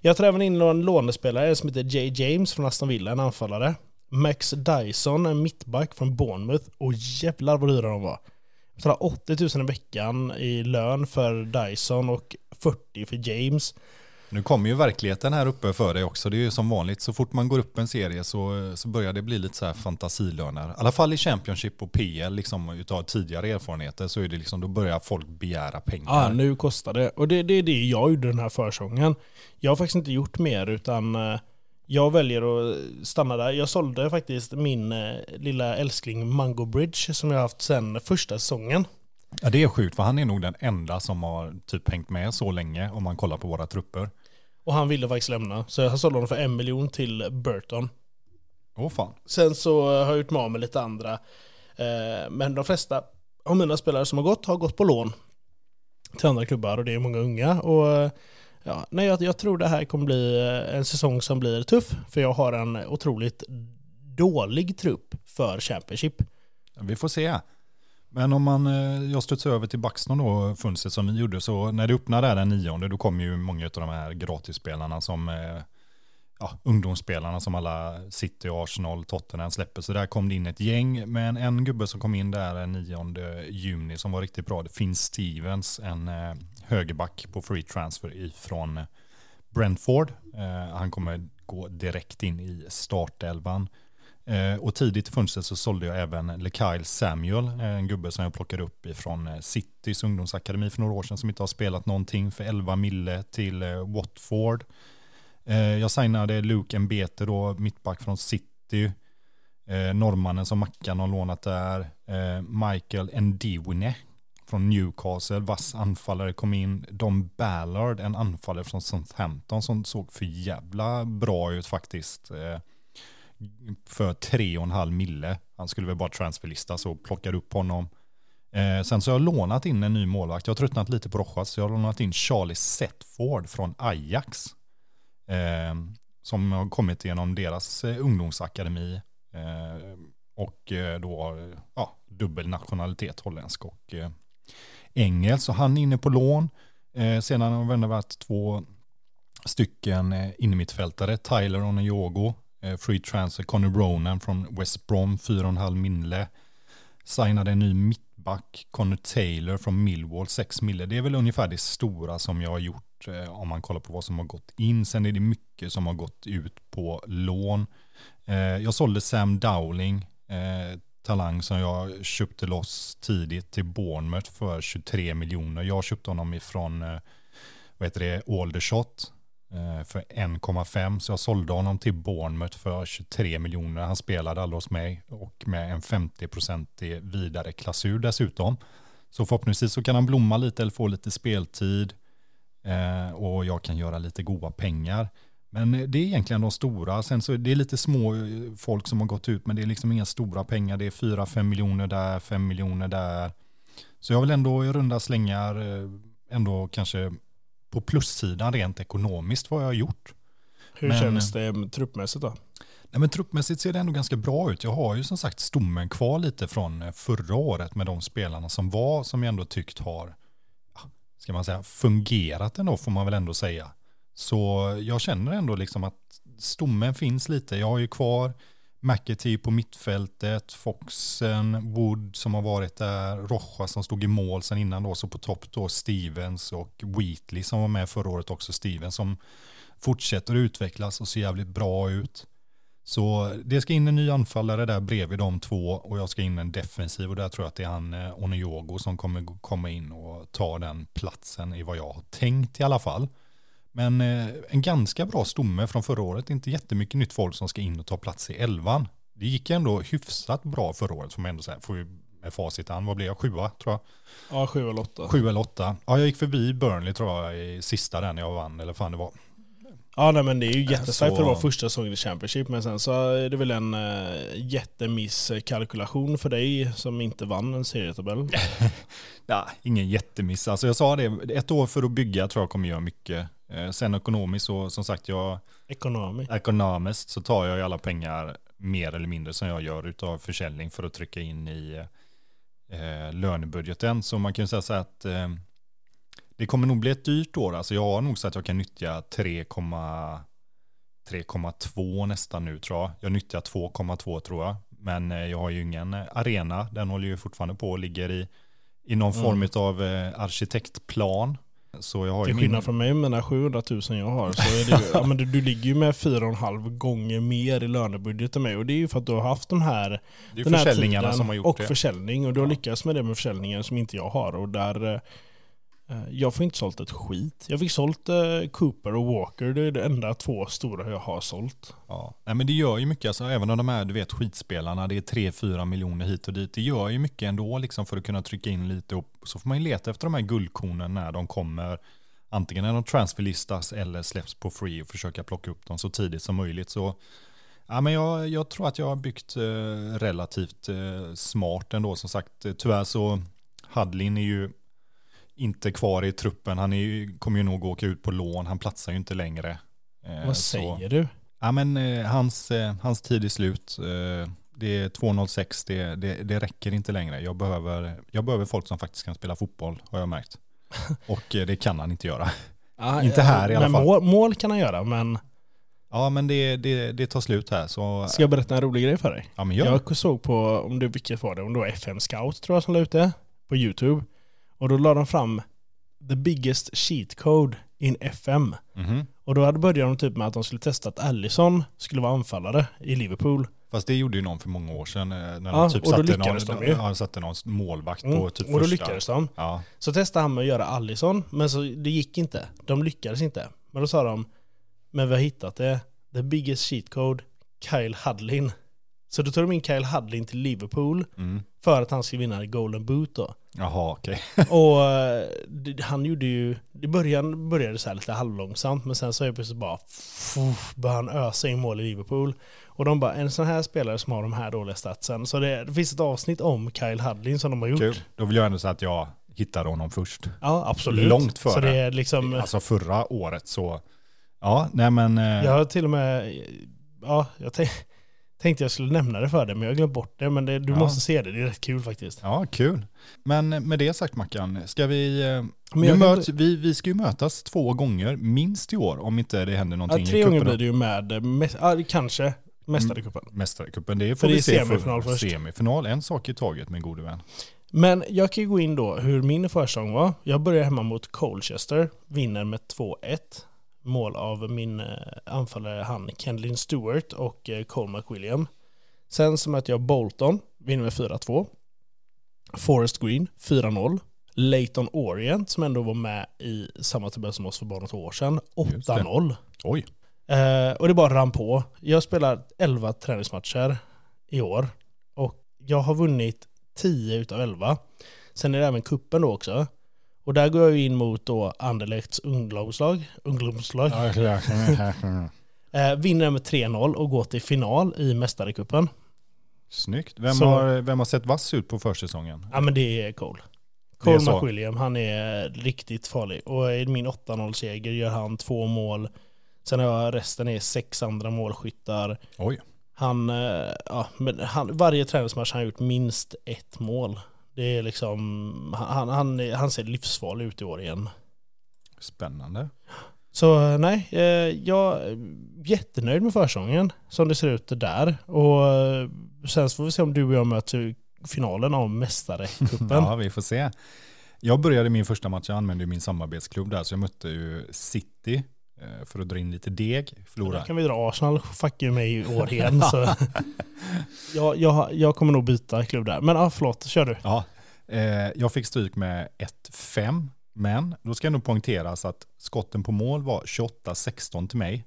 Jag tar även in en lånespelare som heter Jay James från Aston Villa, en anfallare. Max Dyson, en mittback från Bournemouth. Och jävlar vad dyra de var. Jag betalar 80 000 i veckan i lön för Dyson och 40 för James. Nu kommer ju verkligheten här uppe för dig också. Det är ju som vanligt, så fort man går upp en serie så, så börjar det bli lite så här fantasilöner. I alla fall i Championship och PL, liksom, utav tidigare erfarenheter, så är det liksom, då börjar folk begära pengar. Ja, nu kostar det. Och det, det är det jag gjorde den här försången. Jag har faktiskt inte gjort mer utan eh, jag väljer att stanna där. Jag sålde faktiskt min eh, lilla älskling Mango Bridge som jag har haft sedan första säsongen. Ja, det är sjukt, för han är nog den enda som har typ hängt med så länge om man kollar på våra trupper. Och han ville faktiskt lämna. Så jag sålde honom för en miljon till Burton. Åh fan. Sen så har jag gjort mig av med lite andra. Eh, Men de flesta av mina spelare som har gått har gått på lån till andra klubbar och det är många unga. Och eh, ja, nej, jag, jag tror det här kommer bli eh, en säsong som blir tuff för jag har en otroligt dålig trupp för Championship. Vi får se. Men om man, eh, jag studsar över till Baxton då, fönstret som ni gjorde, så när det öppnar där den nionde, då kommer ju många av de här gratisspelarna som, eh, ja, ungdomsspelarna som alla City, Arsenal, Tottenham släpper. Så där kom det in ett gäng, men en gubbe som kom in där den 9 juni som var riktigt bra, det finns Stevens, en eh, högerback på free transfer ifrån Brentford. Han kommer gå direkt in i startelvan. Eh, och tidigt i fönstret så sålde jag även LeKyle Samuel, eh, en gubbe som jag plockade upp ifrån eh, Citys ungdomsakademi för några år sedan som inte har spelat någonting för 11 mille till Watford. Jag signade Luke Mbete då, mittback från City. Norrmannen som Mackan har lånat där. Michael Ndiwine från Newcastle, vass anfallare kom in. Dom Ballard, en anfallare från Southampton som såg för jävla bra ut faktiskt för 3,5 mille. Han skulle väl bara transferlista så plockade upp honom. Eh, sen så har jag lånat in en ny målvakt. Jag har tröttnat lite på Rojas. Så jag har lånat in Charlie Setford från Ajax. Eh, som har kommit genom deras eh, ungdomsakademi. Eh, och eh, då har ja, dubbel nationalitet, holländsk och eh, engelsk. Så han är inne på lån. Eh, sedan har vi varit två stycken eh, innermittfältare, Tyler och Nyogo. Eh, free transfer, Conor Ronan från West Brom, 4,5 mille. Signade en ny mittback, Connor Taylor från Millwall, 6 mille. Det är väl ungefär det stora som jag har gjort eh, om man kollar på vad som har gått in. Sen är det mycket som har gått ut på lån. Eh, jag sålde Sam Dowling, talang som jag köpte loss tidigt till Bournemouth för 23 miljoner. Jag köpte honom ifrån vad heter det, Aldershot Eh, för 1,5 så jag sålde honom till Bournemouth för 23 miljoner. Han spelade aldrig hos mig och med en 50-procentig vidare klassur dessutom. Så förhoppningsvis så kan han blomma lite eller få lite speltid eh, och jag kan göra lite goda pengar. Men det är egentligen de stora. Sen så är det lite små eh, folk som har gått ut men det är liksom inga stora pengar. Det är 4-5 miljoner där, 5 miljoner där. Så jag vill ändå i runda slängar eh, ändå kanske på plussidan rent ekonomiskt vad jag har gjort. Hur men, känns det truppmässigt då? Nej, men truppmässigt ser det ändå ganska bra ut. Jag har ju som sagt stommen kvar lite från eh, förra året med de spelarna som var, som jag ändå tyckt har, ska man säga, fungerat ändå får man väl ändå säga. Så jag känner ändå liksom att stommen finns lite. Jag har ju kvar McAtee på mittfältet, Foxen, Wood som har varit där, Rocha som stod i mål sen innan då, så på topp då Stevens och Wheatley som var med förra året också, Stevens som fortsätter utvecklas och ser jävligt bra ut. Så det ska in en ny anfallare där bredvid de två och jag ska in en defensiv och där tror jag att det är han eh, Onyogo som kommer komma in och ta den platsen i vad jag har tänkt i alla fall. Men eh, en ganska bra stomme från förra året. Inte jättemycket nytt folk som ska in och ta plats i elvan. Det gick ändå hyfsat bra förra året får man ändå säga. Får vi med facit an. Vad blev jag? Sjua tror jag. Ja, sju eller åtta. Sju eller åtta. Ja, jag gick förbi Burnley tror jag i sista den jag vann. Eller fan det var. Ja nej, men det är ju jättestarkt för att vara första säsongen i Championship men sen så är det väl en uh, jättemisskalkulation för dig som inte vann en serietabell. ja, ingen jättemiss. Alltså jag sa det, ett år för att bygga tror jag kommer göra mycket. Eh, sen ekonomiskt så som sagt jag Ekonomi. ekonomiskt så tar jag ju alla pengar mer eller mindre som jag gör utav försäljning för att trycka in i eh, lönebudgeten. Så man kan ju säga så att eh, det kommer nog bli ett dyrt år. Alltså jag har nog så att jag kan nyttja 3,2 nästan nu tror jag. Jag nyttjar 2,2 tror jag. Men eh, jag har ju ingen arena. Den håller ju fortfarande på och ligger i, i någon mm. form av eh, arkitektplan. Så jag har Till skillnad min... från mig med mina 700 000 jag har så är det, ja, men du, du ligger ju med 4,5 gånger mer i lönebudget än mig. Och det är ju för att du har haft de här, det är den här försäljningarna som har gjort och det. försäljning. Och du har lyckats med det med försäljningen som inte jag har. Och där Eh, Eh, jag får inte sålt ett skit. Jag fick sålt eh, Cooper och Walker. Det är de enda två stora jag har sålt. Ja, Nej, men det gör ju mycket. Alltså, även om de är du vet, skitspelarna, det är 3-4 miljoner hit och dit. Det gör ju mycket ändå liksom, för att kunna trycka in lite. Och så får man ju leta efter de här guldkornen när de kommer. Antingen när de transferlistas eller släpps på free och försöka plocka upp dem så tidigt som möjligt. Så Ja, men jag, jag tror att jag har byggt eh, relativt eh, smart ändå. Som sagt, eh, tyvärr så Hadlin är ju inte kvar i truppen. Han är, kommer ju nog åka ut på lån. Han platsar ju inte längre. Eh, Vad säger du? Ja, men eh, hans, eh, hans tid är slut. det är 2.06. Det, det, det räcker inte längre. Jag behöver, jag behöver folk som faktiskt kan spela fotboll, har jag märkt. Och det kan han inte göra. Ah, inte här i alla fall. Mål, mål, kan han göra, men... Ja, men det, det, det tar slut här. Så... Ska jag berätta en rolig grej för dig? Ja, men gör. Jag såg på, om det, vilket var det, om det var FM Scout tror jag som la ut det, på YouTube. Och då la de fram the biggest cheat code in FM. Mm -hmm. Och då hade börjat de typ med att de skulle testa att Allison skulle vara anfallare i Liverpool. Fast det gjorde ju någon för många år sedan. eh, När Ja, typ satte, någon, de ja, satte någon målvakt Mm. på typ och då första. lyckades de. Ja, Så testade han med att göra Allison, men så, det gick inte. De lyckades inte. Men då sa de, men vi har hittat det. The biggest cheat code, Kyle Hudlin. Så då tog de in Kyle Hudlin till Liverpool mm. för att han skulle vinna Golden Boot då. Jaha, okej. Och eh, det, han gjorde ju, i början började det så här lite halvlångsamt men sen så är plötsligt bara fuff, började han ösa in mål i Liverpool. Och de bara, en sån här spelare som har de här dåliga statsen. Så det, det finns ett avsnitt om Kyle Hudlin som de har gjort. Kul. Då vill jag ändå säga att jag hittade honom först. Ja, absolut. Långt före. Så det är liksom, Alltså förra året så, ja, nej men. eh, jag har till och med, ja, jag tänk, tänkte jag skulle nämna det för dig men jag har glömt bort det. Men det, du Ja. måste se det, det är rätt kul faktiskt. Ja, kul. Men med det sagt Mackan, ska vi, eh, Men möts, vi, vi ska ju mötas två gånger minst i år om inte det händer Ja, någonting tre i gånger blir det ju med, eh, mäst, ja, kanske, Mästarcupen. Mästarcupen, det får För det vi är se semifinal för, först. Semifinal, en sak i taget min gode vän. Men jag kan ju gå in då hur min försäsong var. Jag börjar hemma mot Colchester, vinner med 2-1. Mål av min eh, anfallare han Kendlin Stewart och eh, Cole McWilliam. Sen så möter jag Bolton, vinner med 4-2. Forest Green 4-0. Leighton Orient som ändå var med i samma tabell som oss för bara något år sedan, Just det. 8-0. Oj, Eh, och det bara rann på. Jag spelar 11 träningsmatcher i år. Och jag har vunnit 10 utav 11. Sen är det även kuppen då också. Och där går jag ju in mot då Anderlechts ungdomslag. ungdomslag. Eh, vinner med 3-0 och går till final i Mästarecupen. snyggt. Vem, Så- har, vem har sett vass ut på försäsongen? Ja men det är Cole. Cole. McWilliam, han är riktigt farlig. Och i min 8-0-seger gör han två mål. Sen har jag resten är sex andra målskyttar. Oj, Han, eh, ja, men han, varje träningsmatch har han gjort minst ett mål. Det är liksom, han, han, han ser livsfarlig ut i år igen. spännande. Så eh, nej, eh, jag är jättenöjd med försången som det ser ut där. Och eh, sen så får vi se om du och jag möts i finalen av Mästarecupen. Ja, vi får se. Jag började min första match, jag använde min samarbetsklubb där, så jag mötte ju City för att dra in lite deg. Då Förlorade. kan vi dra Arsenal, fuck ju mig i år igen. så. jag, jag, jag kommer nog byta klubb där. Men ja, förlåt, kör du. Ja, eh, jag fick stryk med 1-5, men då ska nog poängteras att skotten på mål var 28-16 till mig.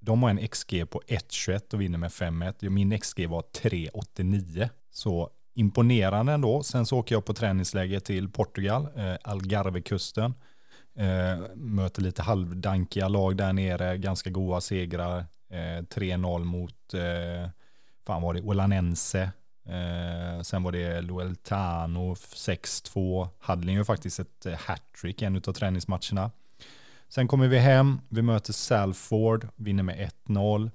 De har en XG på 1-21 och vinner med 5-1. Min XG var 3-89. Så imponerande ändå. Sen så åker jag på träningsläger till Portugal, eh, Algarvekusten. Eh, möter lite halvdankiga lag där nere, ganska goa segrar. Eh, 3-0 mot, eh, fan var det, Olanense. Eh, sen var det Lueltano 6-2. Hade ju faktiskt ett eh, hattrick i en av träningsmatcherna. Sen kommer vi hem, vi möter Salford, vinner med 1-0.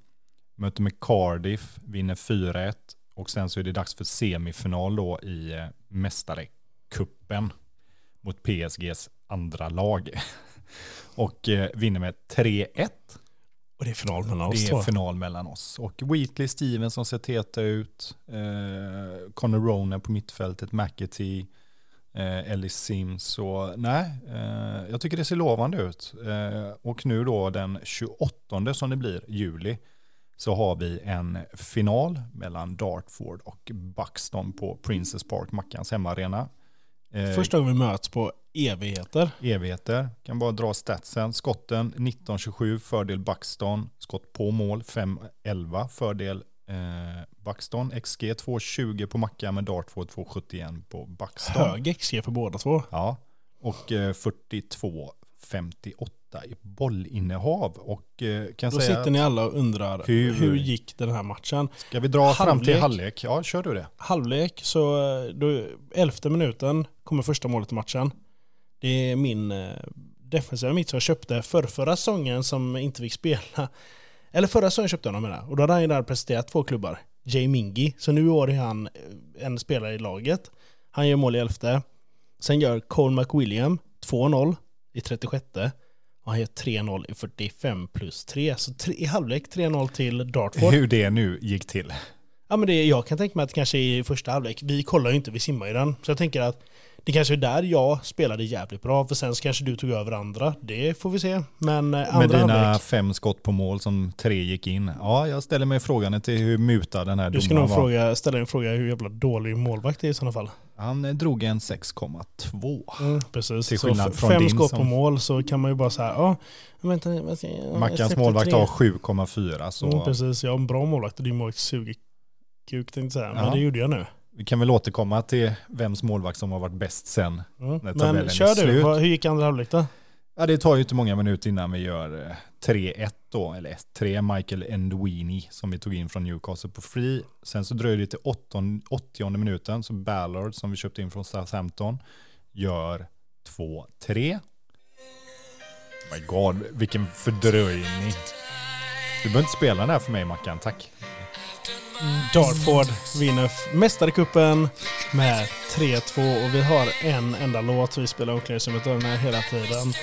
Möter med Cardiff, vinner 4-1. Och sen så är det dags för semifinal då i eh, mästarecupen mot PSGs andra lag. Och eh, vinner med 3-1. Och det är final mellan oss Det är final mellan oss. Och Wheatley Stevens som ser teta ut. Eh, Connor Ronan på mittfältet, McAtee, eh, Ellis Sims. Så nej, eh, jag tycker det ser lovande ut. Eh, och nu då den 28 som det blir, juli, så har vi en final mellan Dartford och Buxton på Princess Park, Mackans hemmaarena. Eh, Första gången vi möts på evigheter. evigheter. Kan bara dra statsen. Skotten 19-27 fördel Buxton. Skott på mål 5-11 fördel eh, Buxton. XG 2-20 på Mackan med Dartford 2-71 på Buxton. Hög XG för båda två. Ja, och eh, 42-58 i bollinnehav. Och eh, kan Då säga, sitter ni alla och undrar Hur- hur, gick den här matchen? ska vi dra fram till Halvlek. halvlek? Ja, kör du det. Halvlek, så eh, då, elfte minuten kommer första målet i matchen. Det är min eh, defensiva mitt som jag köpte för förra säsongen som inte fick spela. Eller förra säsongen köpte jag honom med. Och då hade han ju där presterat två klubbar. Jay Mingi. Så nu i år är han eh, en spelare i laget. Han gör mål i elfte. Sen gör Cole McWilliam 2-0 i 36. Och han gör 3-0 i 45 plus 3. Så tre, i halvlek 3-0 till Dartford. Hur det nu gick till. Ja men det, jag kan tänka mig att kanske i första halvlek, vi kollar ju inte, vi simmar ju den. Så jag tänker att Det kanske är där jag spelade jävligt bra, för sen så kanske du tog över andra. Det får vi se. Men eh, andra Med dina halvlek, fem skott på mål som tre gick in. Ja, jag ställer mig frågan till hur mutad den här du ska domaren nog var. fråga, ställa en fråga hur jävla dålig målvakt det är i sådana fall. Han eh, drog en 6,2. Mm, precis. Till så skillnad f- från fem din skott på som- mål så kan man ju bara säga, ja, vänta, vänta, Mackans målvakt har 7,4 så Mm, precis, jag har en bra målvakt och din målvakt suger kuk tänkte jag säga. Men Ja. det gjorde jag nu. Vi kan väl återkomma till vems målvakt som har varit bäst sen. Mm. När tabellen Men är kör du, slut. Vad- hur gick andra halvlek då? Ja, det tar ju inte många minuter innan vi gör eh, 3-1 då, eller 1-3, Michael Endwini som vi tog in från Newcastle på free. Sen så dröjer det till 80, 80 minuten, så Ballard som vi köpte in från Southampton gör 2-3. My God, vilken fördröjning. Du behöver inte spela den här för mig Mackan, tack. Dartford vinner mästarkuppen med 3-2 och vi har en enda låt vi spelar omklädningsrummet med hela tiden.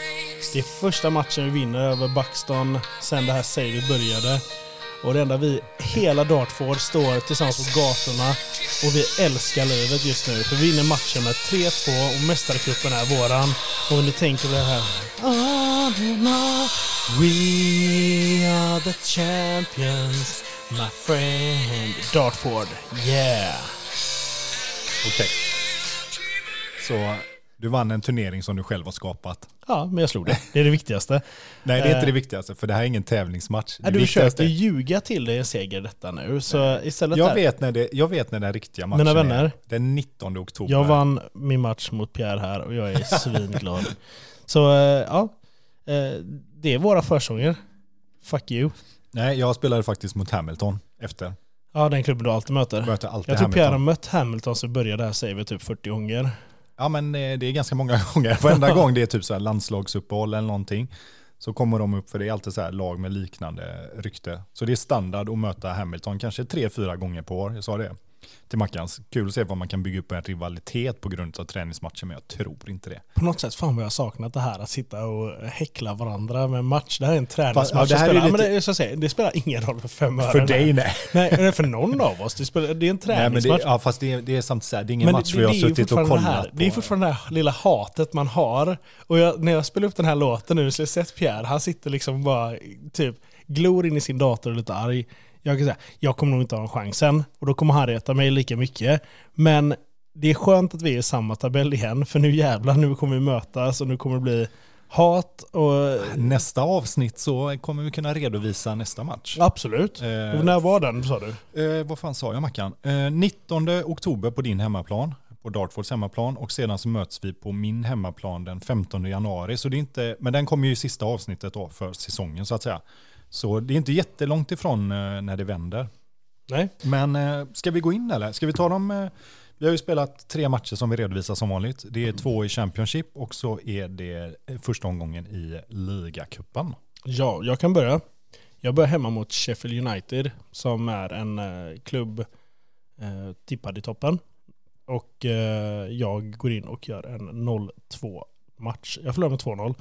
Det är första matchen vi vinner över Buxton sen det här savet började. Och det enda vi, hela Dartford, står tillsammans på gatorna och vi älskar livet just nu. För vi vinner matchen med 3-2 och mästarkuppen är våran. Och om ni tänker på det här. We are the champions, my friend. Dartford, yeah! Okej. Så du vann en turnering som du själv har skapat. Ja, men jag slog det. Det är det viktigaste. Nej, det är inte Eh. det viktigaste, för det här är ingen tävlingsmatch. Det du viktigaste- försökte ljuga till dig en seger detta nu, så istället Jag där, vet, när det, jag vet när den riktiga matchen Mina vänner, är. Den 19 oktober. jag vann min match mot Pierre här och jag är svinglad. så eh, ja, eh, det är våra försånger. Fuck you. Nej, jag spelade faktiskt mot Hamilton efter. Ja, den klubben du alltid möter. Mötte alltid Jag tror Pierre har mött Hamilton så började det här savet typ 40 gånger. Ja, men eh, det är ganska många gånger. Varenda gång det är typ så här landslagsuppehåll eller någonting så kommer de upp, för det är alltid så här lag med liknande rykte. Så det är standard att möta Hamilton kanske tre, fyra gånger på år. Jag sa det till Mackans. Kul att se vad man kan bygga upp en rivalitet på grund av träningsmatcher, men jag tror inte det. På något sätt, fan vad jag saknat det här att sitta och häckla varandra med match. Det här är en träningsmatch. ja, det spelar, lite- men det, är så att säga, det spelar ingen roll för fem öre. För dig nej. Nej, för någon av oss. Det, spelar, det är en nej men det, träningsmatch. ja, fast det är, det är samt så här, det är ingen Men match det, vi har suttit och kollat det här, Det är på. fortfarande det här lilla hatet man har. Och jag, när jag spelar upp den här låten nu så har jag sett Pierre, han sitter liksom bara typ glor in i sin dator och är lite arg. Jag kan säga, jag kommer nog inte ha en chansen och då kommer han reta mig lika mycket. Men det är skönt att vi är i samma tabell igen, för nu jävlar, nu kommer vi mötas och nu kommer det bli hat och... Nästa avsnitt så kommer vi kunna redovisa nästa match. Absolut. Eh, Och när var den sa du? Eh, vad fan sa jag Mackan? Eh, 19 oktober på din hemmaplan, på Dartfords hemmaplan och sedan så möts vi på min hemmaplan den 15 januari. Så det är inte, men den kommer ju i sista avsnittet då för säsongen så att säga. Så det är inte jättelångt ifrån eh, när det vänder. Nej. Men eh, ska vi gå in eller? Ska vi ta dem? Eh, vi har ju spelat tre matcher som vi redovisar som vanligt. Det är två i Championship och så är det första omgången i ligacupen. Ja, jag kan börja. Jag börjar hemma mot Sheffield United som är en klubb eh, tippad i toppen. Och eh, jag går in och gör en 0-2 match. Jag förlorar med 2-0.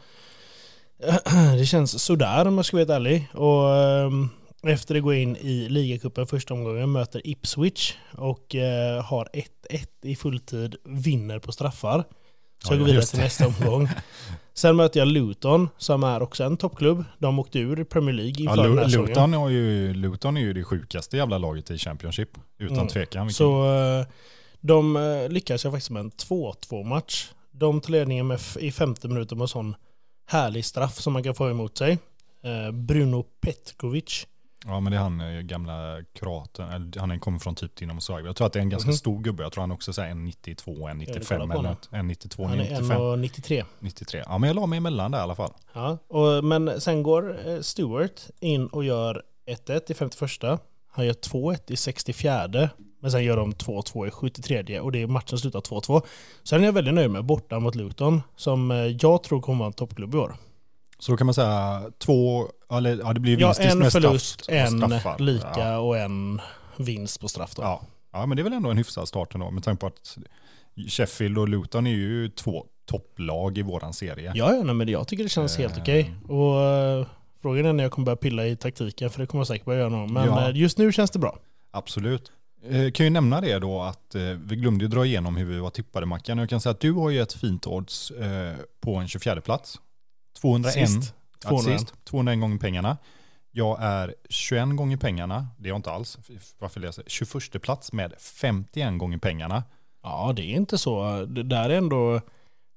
Det känns sådär om jag ska vara helt ärlig. Och ehm, efter det går in i ligacupen första omgången, möter Ipswich och eh, har 1-1 i fulltid, vinner på straffar. Så Ja, jag går vidare till nästa omgång. Sen möter jag Luton som är också en toppklubb. De åkte ur Premier League Ja, inför den här. Luton, är ju, Luton är ju det sjukaste jävla laget i Championship. Utan Mm. tvekan. Vilken- Så eh, de eh, lyckades jag faktiskt med en 2-2 match. De tar ledningen med i femte minuten med sån härlig straff som man kan få emot sig. Eh, Bruno Petkovic. Ja men det är han eh, gamla kroaten, han kommer från typ Dinamo Zagreb. Jag tror att det är en ganska Mhm. stor gubbe. Jag tror han också säger en 92, en vill 95 kolla på eller något. En 92, Han är 95, 1,93. 93. Ja men jag la mig emellan där i alla fall. Ja, och, men sen går eh, Stewart in och gör 1-1 i 51. Han gör 2-1 i 64. Men sen gör de 2-2 i 73 och det är matchen slutar 2-2. Sen är jag väldigt nöjd med borta mot Luton som eh, jag tror kommer vara en toppklubb i år. Så då kan man säga två, eller ja det blir Ja, vinst en med förlust, straff, en straffar. lika Ja. och en vinst på straff då. Ja. ja men det är väl ändå en hyfsad start ändå med tanke på att Sheffield och Luton är ju två topplag i våran serie. Ja, ja nej, men jag tycker det känns helt Eh. okej. Och eh, frågan är när jag kommer börja pilla i taktiken, för det kommer jag säkert börja göra någon. Men Ja. eh, just nu känns det bra. Absolut. Eh, kan ju nämna det då att eh, vi glömde ju dra igenom hur vi var tippade Mackan. Jag kan säga att du har ju ett fint odds eh, på en 24 plats. 201. Sist. Ja, 200. sist. 201 gånger pengarna. Jag är 21 gånger pengarna, det är jag inte alls. Varför läser jag? 21 plats med 51 gånger pengarna. Ja, det är inte så. Det där är ändå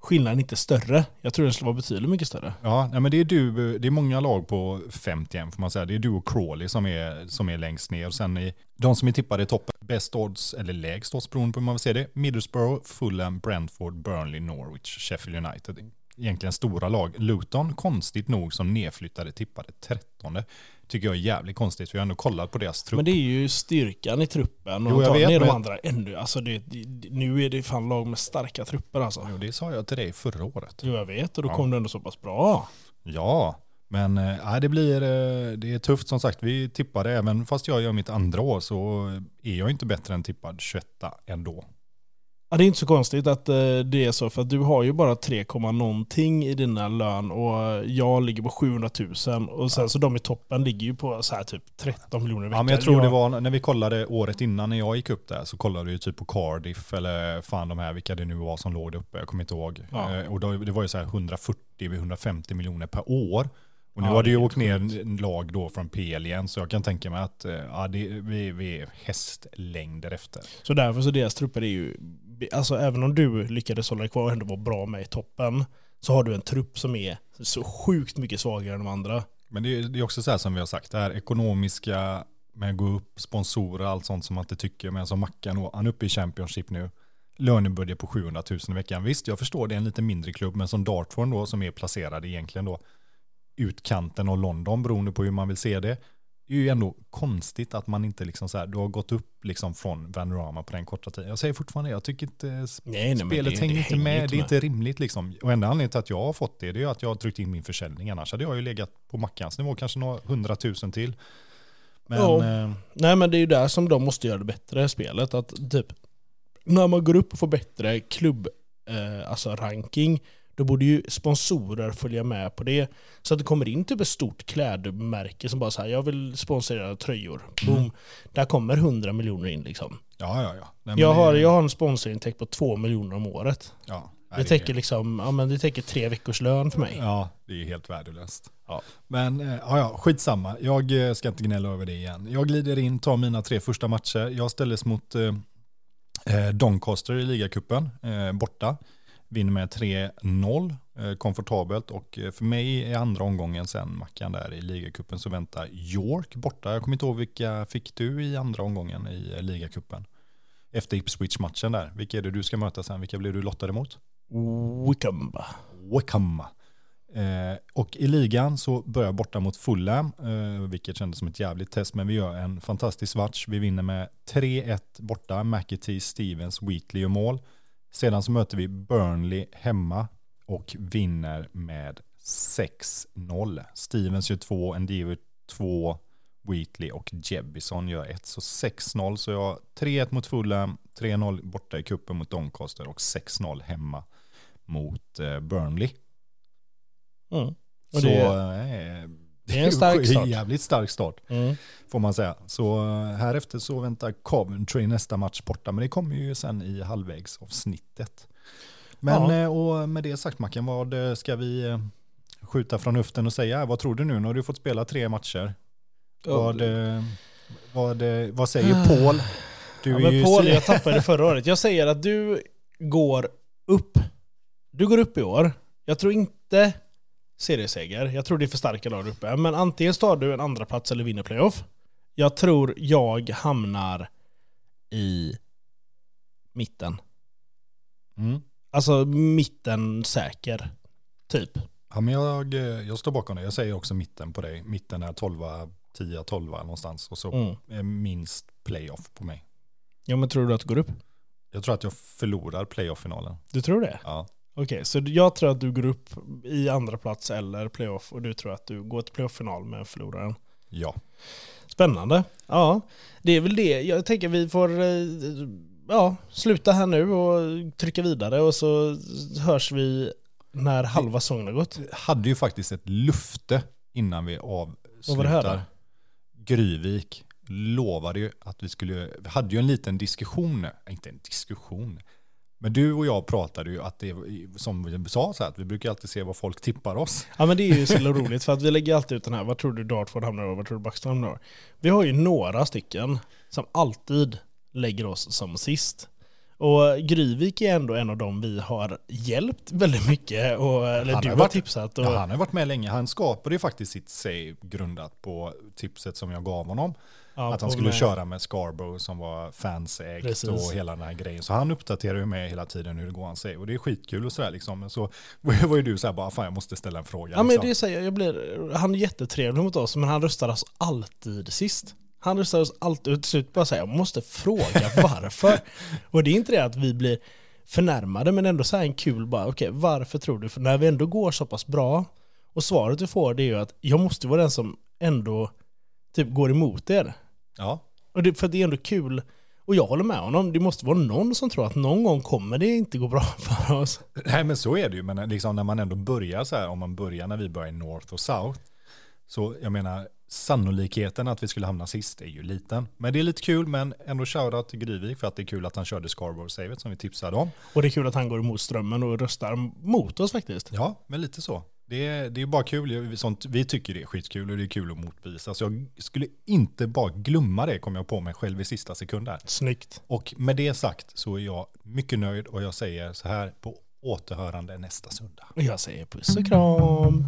skillnaden inte större. Jag tror den skulle vara betydligt mycket större. Ja, nej, men det är du, det är många lag på 51 får man säga. Det är du och Crawley som är, som är längst ner. Och sen är de som är tippade i toppen, bäst odds eller lägst odds beroende på hur man vill se det. Middlesbrough, Fulham, Brentford, Burnley, Norwich, Sheffield United. Egentligen stora lag. Luton, konstigt nog, som nedflyttade tippade 13. Tycker jag är jävligt konstigt, för jag har ändå kollat på deras trupp. Men det är ju styrkan i truppen. Och Jo, jag tar vet, ner de andra ännu. Alltså det, det, nu är det fan lag med starka trupper alltså. Jo, det sa jag till dig förra året. Jo, jag vet. Och då Ja. kom det ändå så pass bra. Ja, men nej, det blir eh, det är tufft som sagt. Vi tippade även fast jag gör mitt andra år så är jag inte bättre än tippad 21 ändå. Ja, det är inte så konstigt att eh, det är så, för att du har ju bara 3, någonting i dina lön och jag ligger på 700 000 och sen så de i toppen ligger ju på så här typ 13 miljoner i Ja, veckan. men jag tror det var när vi kollade året innan när jag gick upp där så kollade vi ju typ på Cardiff eller fan de här vilka det nu var som låg där uppe. Jag kommer inte ihåg. Ja. Eh, Och då, det var ju så här 140-150 miljoner per år. Och nu Ja, har det ju åkt ner en lag då från PL igen så jag kan tänka mig att eh, ja, det, vi, vi är hästlängder efter. Så därför så deras trupper är ju, alltså även om du lyckades hålla dig kvar och ändå vara bra med i toppen, så har du en trupp som är så sjukt mycket svagare än de andra. Men det är, det är också så här som vi har sagt, det här ekonomiska med att gå upp, sponsorer, allt sånt som man inte tycker. Men som Mackan, han är uppe i Championship nu. Lönebudget på 700 000 i veckan. Visst, jag förstår det är en lite mindre klubb, men som Dartford då, som är placerad egentligen då utkanten av London, beroende på hur man vill se det. Det är ju ändå konstigt att man inte liksom så här, du har gått upp liksom från Vanrama på den korta tiden. Jag säger fortfarande, jag tycker inte Nej, nej, spelet det- hänger det inte med. det är inte rimligt liksom. Och enda anledningen till att jag har fått det, det är att jag har tryckt in min försäljning. Annars hade jag ju legat på Mackans nivå, kanske några hundratusen till. Men Ja. eh, Nej men det är ju där som de måste göra det bättre, spelet. Att typ, när man går upp och får bättre klubb, eh, alltså ranking, då borde ju sponsorer följa med på det. Så att det kommer in typ ett stort klädmärke som bara säger jag vill sponsra tröjor. Boom. Mm. Där kommer 100 miljoner in liksom. ja, ja, ja. Nej, Jag har, jag har en sponsorintäkt på 2 miljoner om året. ja, Det täcker liksom, ja men det täcker tre veckors lön för mig. Ja, det är helt värdelöst. Ja. Men eh, ja, ja, skitsamma. Jag eh, ska inte gnälla över det igen. Jag glider in, tar mina tre första matcher. Jag ställdes mot eh, eh, Doncaster i ligacupen, eh, borta. Vinner med 3-0, eh, komfortabelt. Och eh, för mig i andra omgången sen, Mackan där i ligacupen, så väntar York borta. Jag kommer inte ihåg vilka fick du i andra omgången i eh, ligacupen? Efter Ipswich-matchen där. Vilka är det du ska möta sen? Vilka blir du lottad emot? Wickham. Wickham. Eh, och i ligan så börjar borta mot Fulham, eh, vilket kändes som ett jävligt test, men vi gör en fantastisk match. Vi vinner med 3-1 borta, McAtee, Stevens, Wheatley och mål. Sedan så möter vi Burnley hemma och vinner med 6-0. Stevens gör 2, Endivo 2, Wheatley och Jebison gör 1. Så 6-0, så jag har 3-1 mot Fulham, 3-0 borta i kuppen mot Doncaster och 6-0 hemma mot eh, Burnley. Mm. Och så det- eh, det är en stark start. jävligt stark start Mm. får man säga. Så eh, här efter så väntar Coventry nästa match borta, men det kommer ju sen i halvvägsavsnittet. Men Ja. eh, och med det sagt Mackan, vad eh, ska vi skjuta från luften och säga? Vad tror du nu? Nu har du fått spela tre matcher. Vad, eh, vad, vad säger Paul? Du ja, är men Paul, jag tappade förra året. Jag säger att du går upp. Du går upp i år. Jag tror inte serieseger. Jag tror det är för starka lag uppe. Men antingen tar du en andra plats eller vinner playoff. Jag tror jag hamnar i mitten. Mm. Alltså mitten säker. Typ. Ja, men jag, eh, jag står bakom det. Jag säger också mitten på dig. Mitten är 12, 10, 12 någonstans. Och så Mm. är minst playoff på mig. Ja men tror du att du går upp? Jag tror att jag förlorar playoff-finalen. Du tror det? Ja. Okej, så jag tror att du går upp i andra plats eller playoff och du tror att du går till playoff-final med förloraren. Ja. Spännande. Ja, det är väl det. Jag tänker vi får eh, ja, sluta här nu och trycka vidare och så hörs vi när halva säsongen har gått. hade ju faktiskt ett lufte innan vi avslutar. Gryvik. lovade ju att vi skulle, vi hade ju en liten diskussion, inte en diskussion, men du och jag pratade ju att det, som vi sa, så här, att vi brukar alltid se vad folk tippar oss. Ja men det är ju så roligt för att vi lägger alltid ut den här, vad tror du Dartford hamnar över, vad tror du Buxton hamnar Vi har ju några stycken som alltid lägger oss som sist. Och Gryvik är ändå en av dem vi har hjälpt väldigt mycket. Och, eller Han du har varit- tipsat. Och, Ja, han har varit med länge. Han skapade ju faktiskt sitt save grundat på tipset som jag gav honom. ja, att han skulle med- köra med Scarborough som var fansägt Precis. och hela den här grejen. Så han uppdaterar ju med hela tiden hur det går han säger. Och det är skitkul och sådär liksom. Men så var ju du så här bara, fan jag måste ställa en fråga. Ja men liksom. det säger jag, jag blir, han är jättetrevlig mot oss men han röstar oss alltid sist. Han röstar oss alltid och till slut bara säger jag måste fråga varför. och det är inte det att vi blir förnärmade men ändå så här en kul bara, okej varför tror du? För när vi ändå går så pass bra och svaret du får det är ju att jag måste vara den som ändå typ går emot er. Ja, Och det, för det är ändå kul. Och jag håller med honom, det måste vara någon som tror att någon gång kommer det inte gå bra för oss. Nej men så är det ju, men liksom när man ändå börjar så här, om man börjar när vi börjar i North och South, så jag menar sannolikheten att vi skulle hamna sist är ju liten. Men det är lite kul, men ändå shoutout till Gryvik för att det är kul att han körde Scarborough-savet som vi tipsade om. Och det är kul att han går emot strömmen och röstar mot oss faktiskt. Ja, men lite så. Det är, det är bara kul, sånt, vi tycker det är skitkul och det är kul att motbevisa. Så jag skulle inte bara glömma det, kom jag på mig själv i sista sekund där. Snyggt. Och med det sagt så är jag mycket nöjd och jag säger så här på återhörande nästa söndag. Jag säger puss och kram.